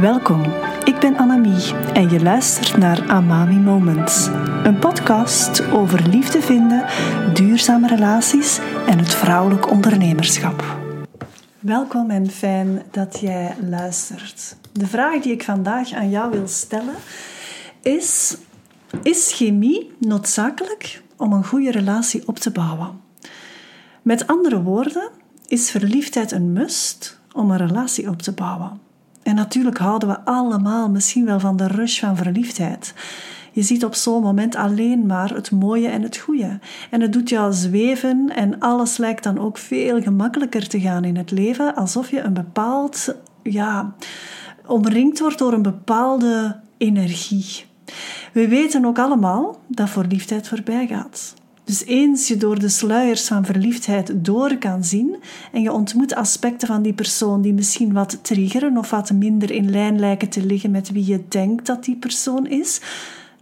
Welkom, ik ben Annemie en je luistert naar Amami Moments. Een podcast over liefde vinden, duurzame relaties en het vrouwelijk ondernemerschap. Welkom en fijn dat jij luistert. De vraag die ik vandaag aan jou wil stellen is: Is chemie noodzakelijk om een goede relatie op te bouwen? Met andere woorden, is verliefdheid een must om een relatie op te bouwen? En natuurlijk houden we allemaal misschien wel van de rush van verliefdheid. Je ziet op zo'n moment alleen maar het mooie en het goede. En het doet jou zweven en alles lijkt dan ook veel gemakkelijker te gaan in het leven, alsof je een bepaald, ja, omringd wordt door een bepaalde energie. We weten ook allemaal dat verliefdheid voorbij gaat. Dus eens je door de sluiers van verliefdheid door kan zien en je ontmoet aspecten van die persoon die misschien wat triggeren of wat minder in lijn lijken te liggen met wie je denkt dat die persoon is,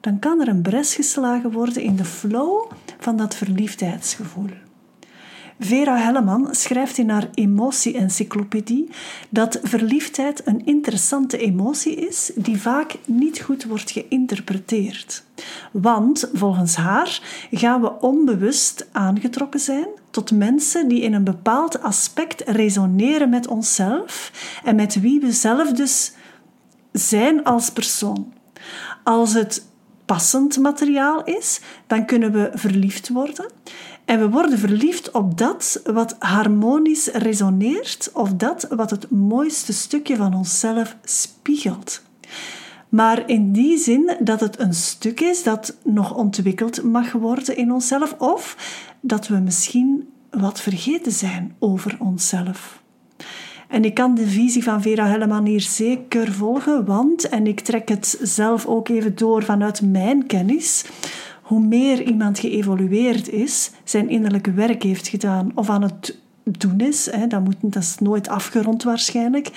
dan kan er een bres geslagen worden in de flow van dat verliefdheidsgevoel. Vera Helleman schrijft in haar Emotie-encyclopedie dat verliefdheid een interessante emotie is die vaak niet goed wordt geïnterpreteerd. Want volgens haar gaan we onbewust aangetrokken zijn tot mensen die in een bepaald aspect resoneren met onszelf en met wie we zelf dus zijn als persoon. Als het passend materiaal is, dan kunnen we verliefd worden. En we worden verliefd op dat wat harmonisch resoneert of dat wat het mooiste stukje van onszelf spiegelt. Maar in die zin dat het een stuk is dat nog ontwikkeld mag worden in onszelf of dat we misschien wat vergeten zijn over onszelf. En ik kan de visie van Vera Helleman hier zeker volgen, want, en ik trek het zelf ook even door vanuit mijn kennis, hoe meer iemand geëvolueerd is, zijn innerlijke werk heeft gedaan of aan het doen is, hè, dat, moet, dat is nooit afgerond waarschijnlijk,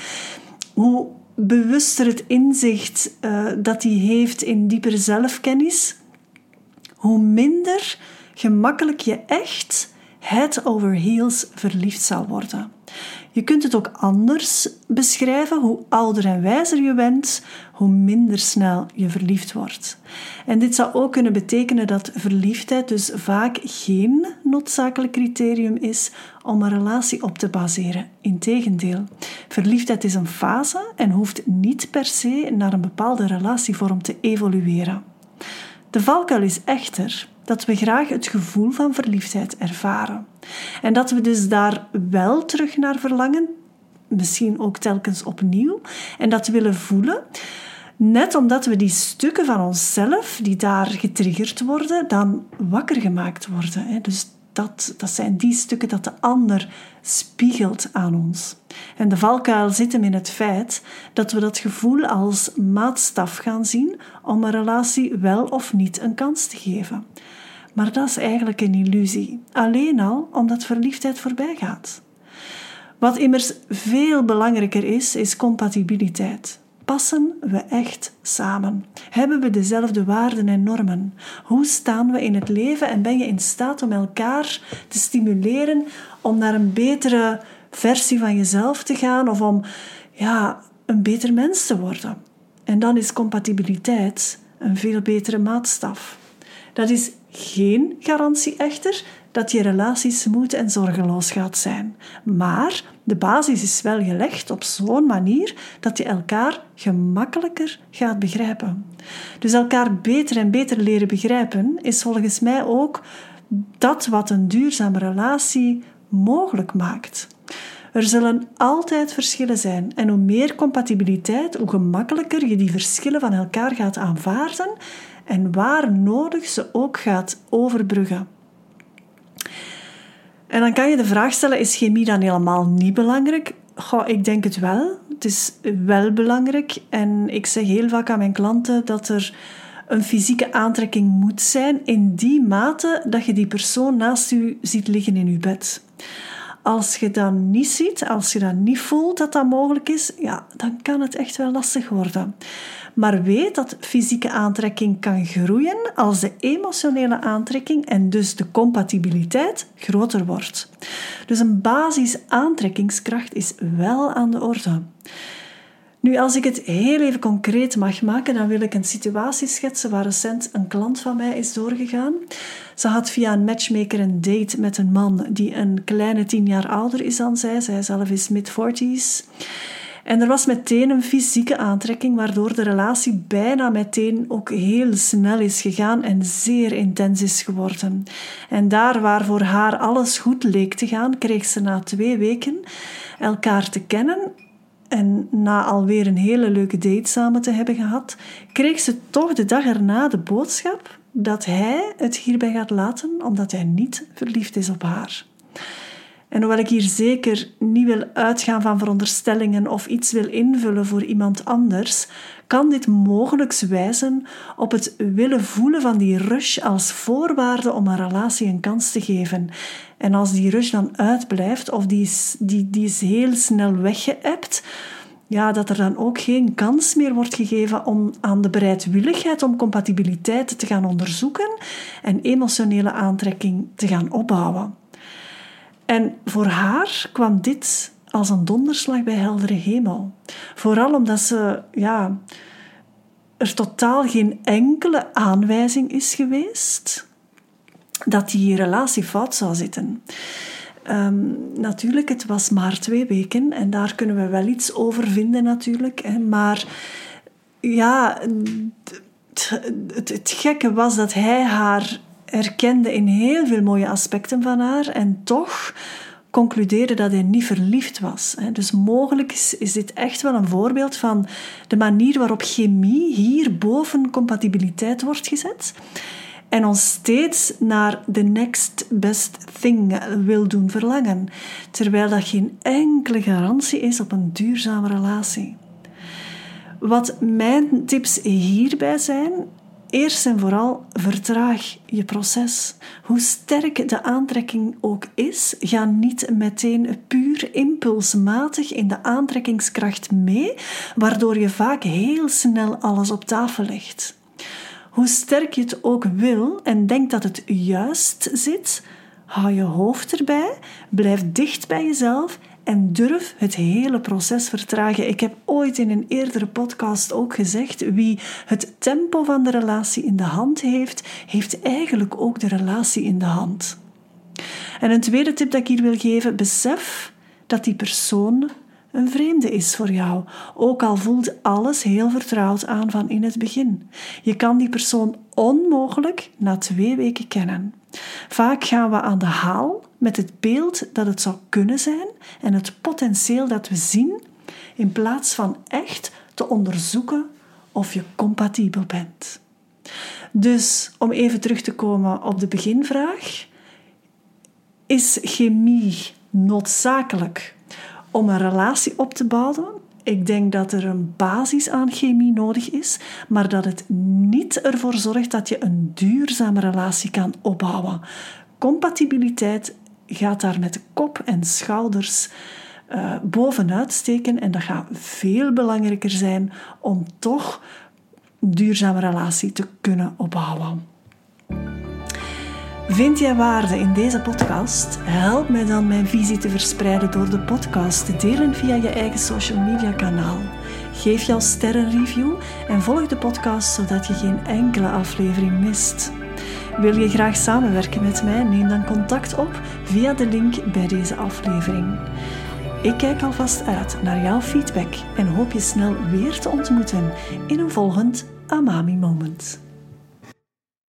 hoe bewuster het inzicht uh, dat hij heeft in diepere zelfkennis, hoe minder gemakkelijk je echt head over heels verliefd zal worden. Je kunt het ook anders beschrijven. Hoe ouder en wijzer je bent, hoe minder snel je verliefd wordt. En dit zou ook kunnen betekenen dat verliefdheid dus vaak geen noodzakelijk criterium is om een relatie op te baseren. Integendeel, verliefdheid is een fase en hoeft niet per se naar een bepaalde relatievorm te evolueren. De valkuil is echter dat we graag het gevoel van verliefdheid ervaren. En dat we dus daar wel terug naar verlangen, misschien ook telkens opnieuw, en dat willen voelen. Net omdat we die stukken van onszelf, die daar getriggerd worden, dan wakker gemaakt worden. Dus dat, dat zijn die stukken dat de ander spiegelt aan ons. En de valkuil zit hem in het feit dat we dat gevoel als maatstaf gaan zien om een relatie wel of niet een kans te geven. Maar dat is eigenlijk een illusie, alleen al omdat verliefdheid voorbij gaat. Wat immers veel belangrijker is, is compatibiliteit. Passen we echt samen? Hebben we dezelfde waarden en normen? Hoe staan we in het leven en ben je in staat om elkaar te stimuleren om naar een betere versie van jezelf te gaan of om ja, een beter mens te worden? En dan is compatibiliteit een veel betere maatstaf. Dat is geen garantie echter dat je relatie smooth en zorgeloos gaat zijn. Maar de basis is wel gelegd op zo'n manier dat je elkaar gemakkelijker gaat begrijpen. Dus elkaar beter en beter leren begrijpen is volgens mij ook dat wat een duurzame relatie mogelijk maakt. Er zullen altijd verschillen zijn en hoe meer compatibiliteit, hoe gemakkelijker je die verschillen van elkaar gaat aanvaarden en waar nodig ze ook gaat overbruggen. En dan kan je de vraag stellen: is chemie dan helemaal niet belangrijk? Goh, ik denk het wel. Het is wel belangrijk. En ik zeg heel vaak aan mijn klanten dat er een fysieke aantrekking moet zijn in die mate dat je die persoon naast je ziet liggen in je bed. Als je dat niet ziet, als je dat niet voelt dat dat mogelijk is, ja, dan kan het echt wel lastig worden. Maar weet dat fysieke aantrekking kan groeien als de emotionele aantrekking en dus de compatibiliteit groter wordt. Dus een basis aantrekkingskracht is wel aan de orde. Nu, als ik het heel even concreet mag maken, dan wil ik een situatie schetsen waar recent een klant van mij is doorgegaan. Ze had via een matchmaker een date met een man die een kleine tien jaar ouder is dan zij. Zij zelf is mid-40s. En er was meteen een fysieke aantrekking, waardoor de relatie bijna meteen ook heel snel is gegaan en zeer intens is geworden. En daar waar voor haar alles goed leek te gaan, kreeg ze na twee weken elkaar te kennen. En na alweer een hele leuke date samen te hebben gehad, kreeg ze toch de dag erna de boodschap dat hij het hierbij gaat laten omdat hij niet verliefd is op haar. En hoewel ik hier zeker niet wil uitgaan van veronderstellingen of iets wil invullen voor iemand anders, kan dit mogelijk wijzen op het willen voelen van die rush als voorwaarde om een relatie een kans te geven. En als die rush dan uitblijft of die is, die, die is heel snel weggeëpt, ja, dat er dan ook geen kans meer wordt gegeven om aan de bereidwilligheid om compatibiliteit te gaan onderzoeken en emotionele aantrekking te gaan opbouwen. En voor haar kwam dit als een donderslag bij heldere hemel. Vooral omdat ze, ja, er totaal geen enkele aanwijzing is geweest dat die relatie fout zou zitten. Um, natuurlijk, het was maar twee weken en daar kunnen we wel iets over vinden natuurlijk. Hè, maar ja, het gekke was dat hij haar herkende in heel veel mooie aspecten van haar en toch concludeerde dat hij niet verliefd was. Dus mogelijk is, is dit echt wel een voorbeeld van de manier waarop chemie hier boven compatibiliteit wordt gezet en ons steeds naar de next best thing wil doen verlangen, terwijl dat geen enkele garantie is op een duurzame relatie. Wat mijn tips hierbij zijn, Eerst en vooral vertraag je proces. Hoe sterk de aantrekking ook is, ga niet meteen puur impulsmatig in de aantrekkingskracht mee, waardoor je vaak heel snel alles op tafel legt. Hoe sterk je het ook wil en denkt dat het juist zit, hou je hoofd erbij, blijf dicht bij jezelf en durf het hele proces vertragen. Ik heb ooit in een eerdere podcast ook gezegd: wie het tempo van de relatie in de hand heeft, heeft eigenlijk ook de relatie in de hand. En een tweede tip dat ik hier wil geven: besef dat die persoon een vreemde is voor jou, ook al voelt alles heel vertrouwd aan van in het begin. Je kan die persoon onmogelijk na twee weken kennen. Vaak gaan we aan de haal met het beeld dat het zou kunnen zijn en het potentieel dat we zien, in plaats van echt te onderzoeken of je compatibel bent. Dus om even terug te komen op de beginvraag: is chemie noodzakelijk om een relatie op te bouwen? Ik denk dat er een basis aan chemie nodig is, maar dat het niet ervoor zorgt dat je een duurzame relatie kan opbouwen. Compatibiliteit gaat daar met kop en schouders uh, bovenuit steken en dat gaat veel belangrijker zijn om toch een duurzame relatie te kunnen opbouwen. Vind jij waarde in deze podcast? Help mij dan mijn visie te verspreiden door de podcast te delen via je eigen social media kanaal. Geef jouw sterrenreview en volg de podcast zodat je geen enkele aflevering mist. Wil je graag samenwerken met mij? Neem dan contact op via de link bij deze aflevering. Ik kijk alvast uit naar jouw feedback en hoop je snel weer te ontmoeten in een volgend Amami Moment.